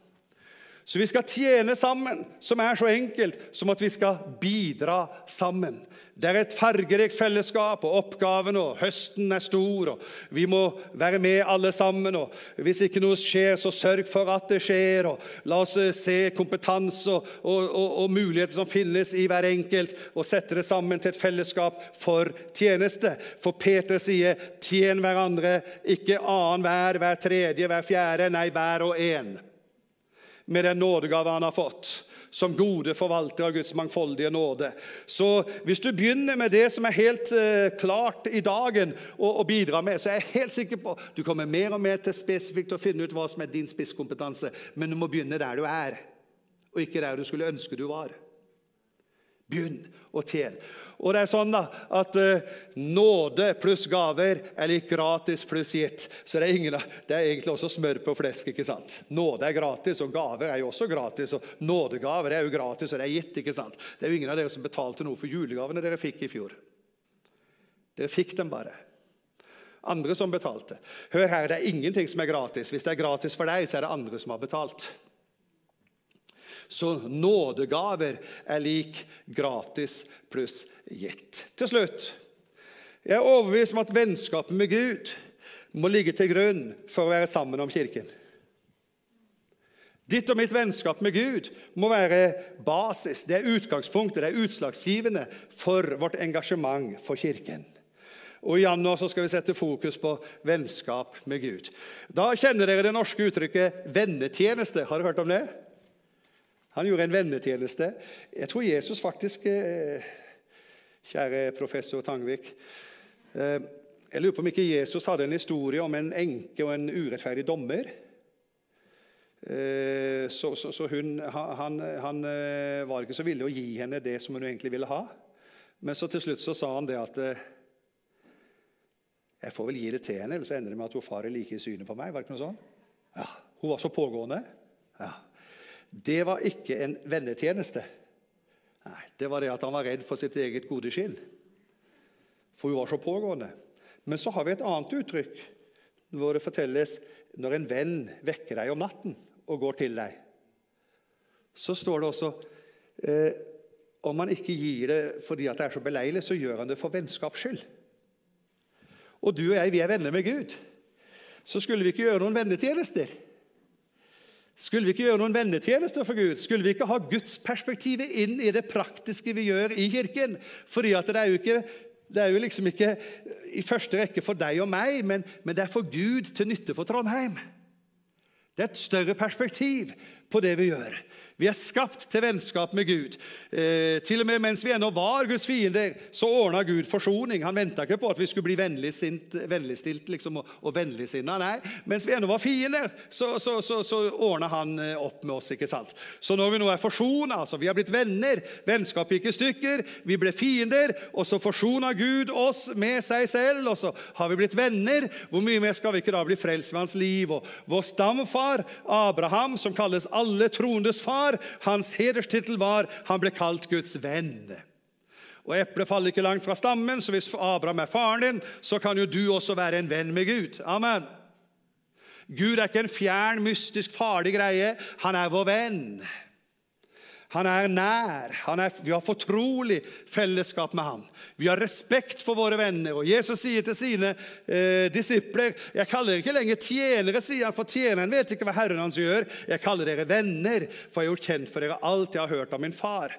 Så vi skal tjene sammen, som er så enkelt som at vi skal bidra sammen. Det er et fargerikt fellesskap, og oppgaven og høsten er stor. og Vi må være med alle sammen. og Hvis ikke noe skjer, så sørg for at det skjer. og La oss eh, se kompetanse og, og, og, og muligheter som finnes i hver enkelt, og sette det sammen til et fellesskap for tjeneste. For Peter sier 'tjen hverandre', ikke annen hver, hver tredje, hver fjerde, nei, hver og en med den nådegave han har fått som gode forvalter av Guds mangfoldige nåde. Så hvis du begynner med det som er helt uh, klart i dagen å, bidra med, så er jeg helt sikker på du kommer mer og mer til spesifikt å finne ut hva som er din spisskompetanse. Men du må begynne der du er, og ikke der du skulle ønske du var. Begynn å tjene. Og det er sånn da, at uh, nåde pluss gaver er lik gratis pluss gitt. Så det er, ingen, det er, egentlig også smør på flesk. ikke sant? Nåde er gratis, og gaver er jo også gratis. Og nådegaver er jo gratis, og det er gitt. ikke sant? Det er jo ingen av dere som betalte noe for julegavene dere fikk i fjor. Dere fikk dem bare. Andre som betalte. Hør her, det er ingenting som er gratis. Hvis det er gratis for deg, så er det andre som har betalt. Så nådegaver er lik gratis pluss gitt. Til slutt jeg er overbevist om at vennskapet med Gud må ligge til grunn for å være sammen om Kirken. Ditt og mitt vennskap med Gud må være basis, det er utgangspunktet, det er utslagsgivende for vårt engasjement for Kirken. Og I januar skal vi sette fokus på vennskap med Gud. Da kjenner dere det norske uttrykket 'vennetjeneste'. Har dere hørt om det? Han gjorde en vennetjeneste. Jeg tror Jesus faktisk eh, Kjære professor Tangvik. Eh, jeg lurer på om ikke Jesus hadde en historie om en enke og en urettferdig dommer. Eh, så, så, så hun, han, han, var ikke så villig å gi henne det som hun egentlig ville ha. Men så til slutt så sa han det at Jeg får vel gi det til henne, ellers ender det med at hun far er like i synet på meg. Var det ikke noe sånt? Ja, Hun var så pågående. Ja. Det var ikke en vennetjeneste. Nei, Det var det at han var redd for sitt eget gode skinn. For hun var så pågående. Men så har vi et annet uttrykk hvor det fortelles når en venn vekker deg om natten og går til deg. Så står det også eh, om han ikke gir det fordi det er så beleilig, så gjør han det for vennskaps skyld. Og du og jeg, vi er venner med Gud. Så skulle vi ikke gjøre noen vennetjenester. Skulle vi ikke gjøre noen vennetjenester for Gud? Skulle vi ikke ha gudsperspektivet inn i det praktiske vi gjør i Kirken? Fordi det er ikke det er jo liksom ikke i første rekke for deg og meg, men, men det er for Gud til nytte for Trondheim. Det er et større perspektiv på det vi gjør. Vi er skapt til vennskap med Gud. Eh, til og med mens vi ennå var Guds fiender, så ordna Gud forsoning. Han venta ikke på at vi skulle bli vennligstilt liksom, og, og vennligsinna. Nei, mens vi ennå var fiender, så, så, så, så ordna han eh, opp med oss. ikke sant? Så når vi nå er forsona, altså vi har blitt venner, vennskap gikk i stykker, vi ble fiender, og så forsona Gud oss med seg selv, og så har vi blitt venner. Hvor mye mer skal vi ikke da bli frelst ved hans liv? Og vår stamfar Abraham, som kalles alle troendes far. Hans hederstittel var han ble kalt Guds venn. Og Eplet faller ikke langt fra stammen, så hvis Abraham er faren din, så kan jo du også være en venn med Gud. Amen. Gud er ikke en fjern, mystisk, farlig greie. Han er vår venn. Han er nær. Han er, vi har fortrolig fellesskap med ham. Vi har respekt for våre venner. Og Jesus sier til sine eh, disipler Jeg kaller dere ikke lenger tjenere, sier han, for tjeneren vet ikke hva Herren hans gjør. Jeg kaller dere venner, for jeg har gjort kjent for dere alt jeg har hørt av min far.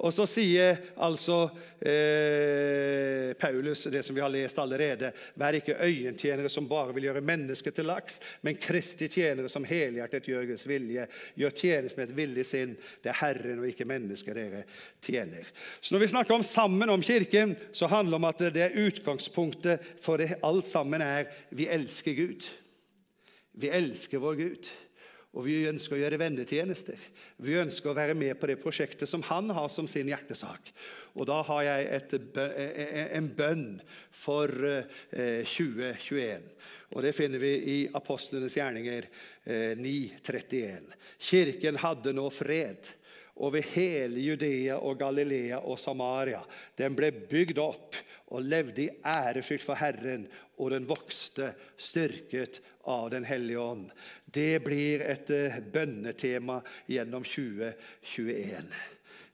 Og så sier altså eh, Paulus det som vi har lest allerede. Vær ikke øyentjenere som bare vil gjøre mennesket til laks, men Kristi tjenere som helhjertet gjør Guds vilje. Gjør tjeneste med et villig sinn. Det er Herren og ikke mennesket dere tjener. Så Når vi snakker om sammen om Kirken, så handler det om at det er utgangspunktet for det alt sammen er vi elsker Gud. Vi elsker vår Gud. Og vi ønsker å gjøre vennetjenester. Vi ønsker å være med på det prosjektet som han har som sin hjertesak. Og da har jeg et, en bønn for 2021. Eh, og det finner vi i Apostlenes gjerninger 9.31. Eh, Kirken hadde nå fred over hele Judea og Galilea og Samaria. Den ble bygd opp og levde i ærefrykt for Herren, og den vokste, styrket av Den hellige ånd. Det blir et eh, bønnetema gjennom 2021.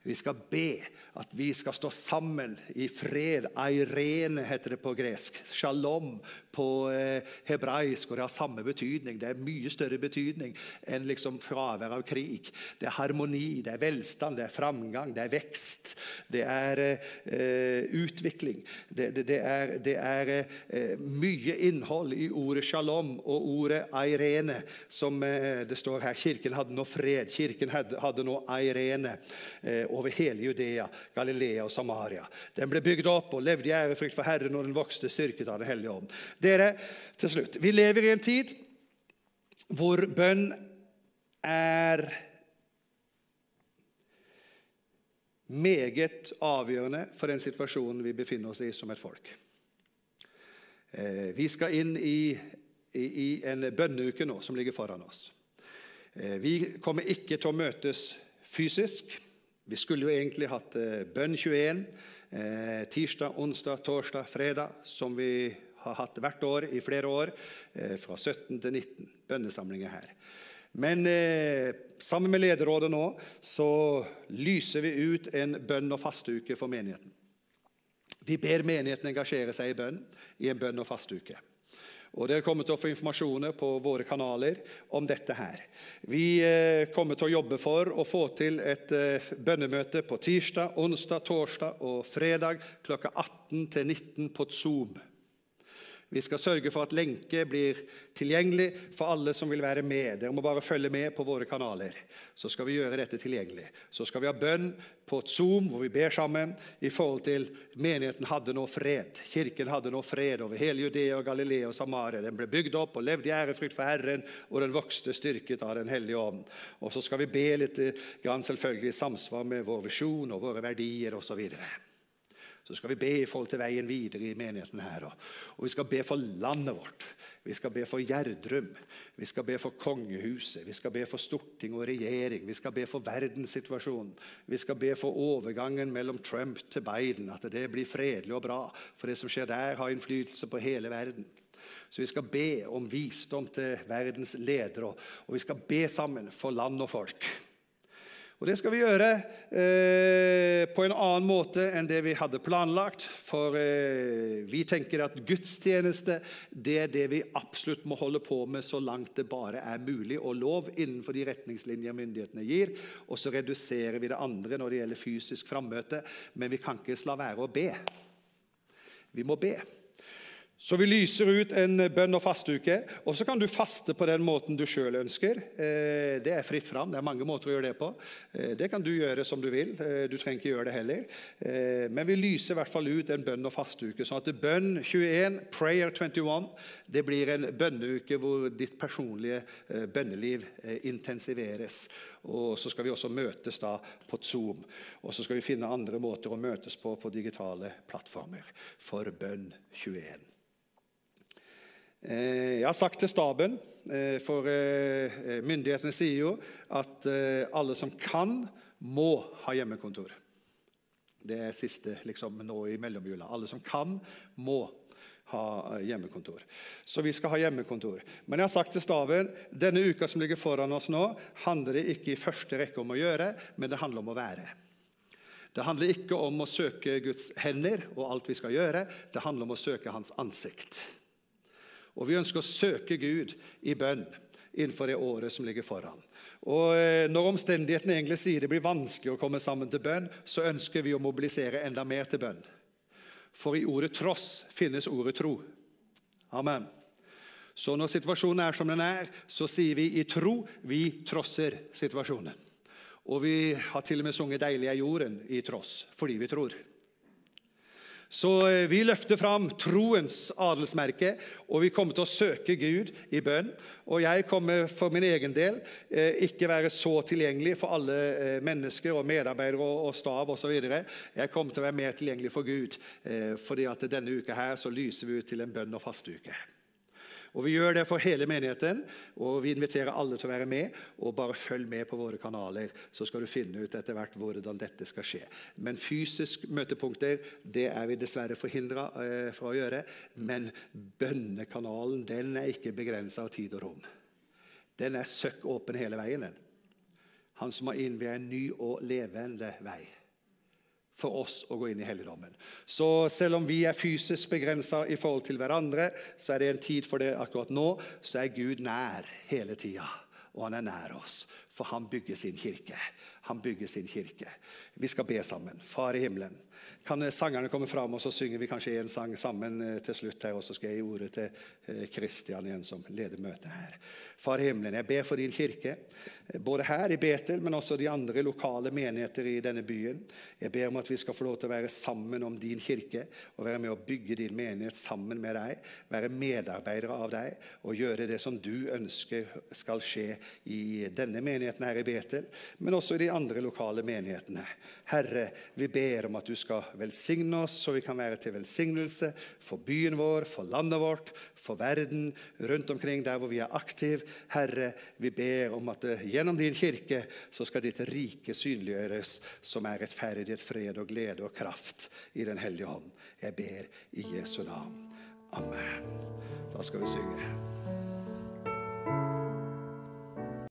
Vi skal be at vi skal stå sammen i fred. Eirene heter det på gresk. Shalom på eh, hebraisk, og det har samme betydning. Det er mye større betydning enn liksom fravær av krig. Det er harmoni, det er velstand, det er framgang, det er vekst. Det er eh, utvikling. Det, det, det er, det er eh, mye innhold i ordet shalom og ordet airene, som eh, det står her. Kirken hadde nå fred. Kirken hadde, hadde nå airene eh, over hele Judea, Galilea og Samaria. Den ble bygd opp og levde i ærefrykt for Herren, og den vokste styrket av Den hellige ånd. Dere, til slutt Vi lever i en tid hvor bønn er meget avgjørende for den situasjonen vi befinner oss i som et folk. Eh, vi skal inn i, i, i en bønneuke nå som ligger foran oss. Eh, vi kommer ikke til å møtes fysisk. Vi skulle jo egentlig hatt eh, bønn 21 tirsdag, onsdag, torsdag, fredag, som vi har hatt hvert år i flere år, fra 17 til 19 bønnesamlinger her. Men eh, sammen med lederrådet nå så lyser vi ut en bønn- og fasteuke for menigheten. Vi ber menigheten engasjere seg i bønn i en bønn- og fasteuke. Og Dere kommer til å få informasjoner på våre kanaler om dette. her. Vi eh, kommer til å jobbe for å få til et eh, bønnemøte på tirsdag, onsdag, torsdag og fredag klokka 18 til 19 på Zoom. Vi skal sørge for at lenke blir tilgjengelig for alle som vil være med. Dere må bare følge med på våre kanaler. Så skal vi gjøre dette tilgjengelig. Så skal vi ha bønn på et Zoom hvor vi ber sammen i forhold til menigheten hadde nå fred. Kirken hadde nå fred over hele Judea og Galilea og Samaria. Den ble bygd opp og levde i ærefrykt for Herren, og den vokste styrket av Den hellige ånd. Og så skal vi be litt grann selvfølgelig i samsvar med vår visjon og våre verdier osv. Så skal vi be i forhold til veien videre i menigheten her. Og vi skal be for landet vårt. Vi skal be for Gjerdrum. Vi skal be for kongehuset. Vi skal be for storting og regjering. Vi skal be for verdenssituasjonen. Vi skal be for overgangen mellom Trump til Biden. At det blir fredelig og bra. For det som skjer der, har innflytelse på hele verden. Så vi skal be om visdom til verdens ledere. Og vi skal be sammen for land og folk. Og Det skal vi gjøre eh, på en annen måte enn det vi hadde planlagt. For eh, vi tenker at gudstjeneste det er det vi absolutt må holde på med så langt det bare er mulig og lov innenfor de retningslinjer myndighetene gir. Og så reduserer vi det andre når det gjelder fysisk frammøte. Men vi kan ikke la være å be. Vi må be. Så vi lyser ut en bønn- og fasteuke. Og så kan du faste på den måten du sjøl ønsker. Eh, det er fritt fram. Det er mange måter å gjøre det på. Eh, det kan du gjøre som du vil. Eh, du trenger ikke gjøre det heller. Men vi lyser i hvert fall ut en bønn- og fasteuke. Sånn at bønn 21, prayer 21, det blir en bønneuke hvor ditt personlige bønneliv intensiveres. Og så skal vi også møtes da på Zoom. Og så skal vi finne andre måter å møtes på på digitale plattformer for bønn 21. Eh, jeg har sagt til staben, eh, for eh, myndighetene sier jo at alle som kan, må ha hjemmekontor. Det er siste liksom, nå i mellomjula. Alle som kan, må ha hjemmekontor. Så vi skal ha hjemmekontor. Men jeg har sagt til staben denne uka som ligger foran oss nå, handler det ikke i første rekke om å gjøre, men det handler om å være. Det handler ikke om å søke Guds hender og alt vi skal gjøre. Det handler om å søke Hans ansikt. Og vi ønsker å søke Gud i bønn innenfor det året som ligger foran. Og eh, Når omstendighetene egentlig sier det blir vanskelig å komme sammen til bønn, så ønsker vi å mobilisere enda mer til bønn. For i ordet 'tross' finnes ordet tro. Amen. Så når situasjonen er som den er, så sier vi i tro vi trosser situasjonen. Og vi har til og med sunget 'Deilig er jorden' i tross, fordi vi tror. Så eh, vi løfter fram troens adelsmerke, og vi kommer til å søke Gud i bønn. Og jeg kommer for min egen del eh, ikke være så tilgjengelig for alle eh, mennesker og medarbeidere og stab osv. Jeg kommer til å være mer tilgjengelig for Gud, fordi at denne uka her så lyser vi ut til en bønn- og fastuke. Og Vi gjør det for hele menigheten, og vi inviterer alle til å være med. og Bare følg med på våre kanaler, så skal du finne ut etter hvert hvordan dette skal skje. Men fysisk møtepunkter det er vi dessverre forhindra eh, fra å gjøre. Men bønnekanalen den er ikke begrensa av tid og rom. Den er søkk åpen hele veien. den. Han som har innviet en ny og levende vei for oss å gå inn i helligdommen. Så selv om vi er fysisk begrensa i forhold til hverandre, så er det en tid for det akkurat nå. Så er Gud nær hele tida, og han er nær oss. For han bygger sin kirke. Han bygger sin kirke. Vi skal be sammen. Far i himmelen. Kan sangerne komme fram, og så synger vi kanskje en sang sammen eh, til slutt her, og så skal jeg gi ordet til Kristian eh, igjen, som leder møtet her. Far himmelen, jeg ber for din kirke, både her i Betel, men også de andre lokale menigheter i denne byen. Jeg ber om at vi skal få lov til å være sammen om din kirke og være med å bygge din menighet sammen med deg, være medarbeidere av deg og gjøre det som du ønsker skal skje i denne menigheten her i Betel, men også i de andre lokale menighetene. Herre, vi ber om at du skal velsigne oss så vi kan være til velsignelse for byen vår, for landet vårt, for verden, rundt omkring der hvor vi er aktive. Herre, vi ber om at eh, gjennom din kirke så skal ditt rike synliggjøres, som er rettferdighet, fred og glede og kraft i Den hellige hånd. Jeg ber i Jesu navn. Amen. Da skal vi synge.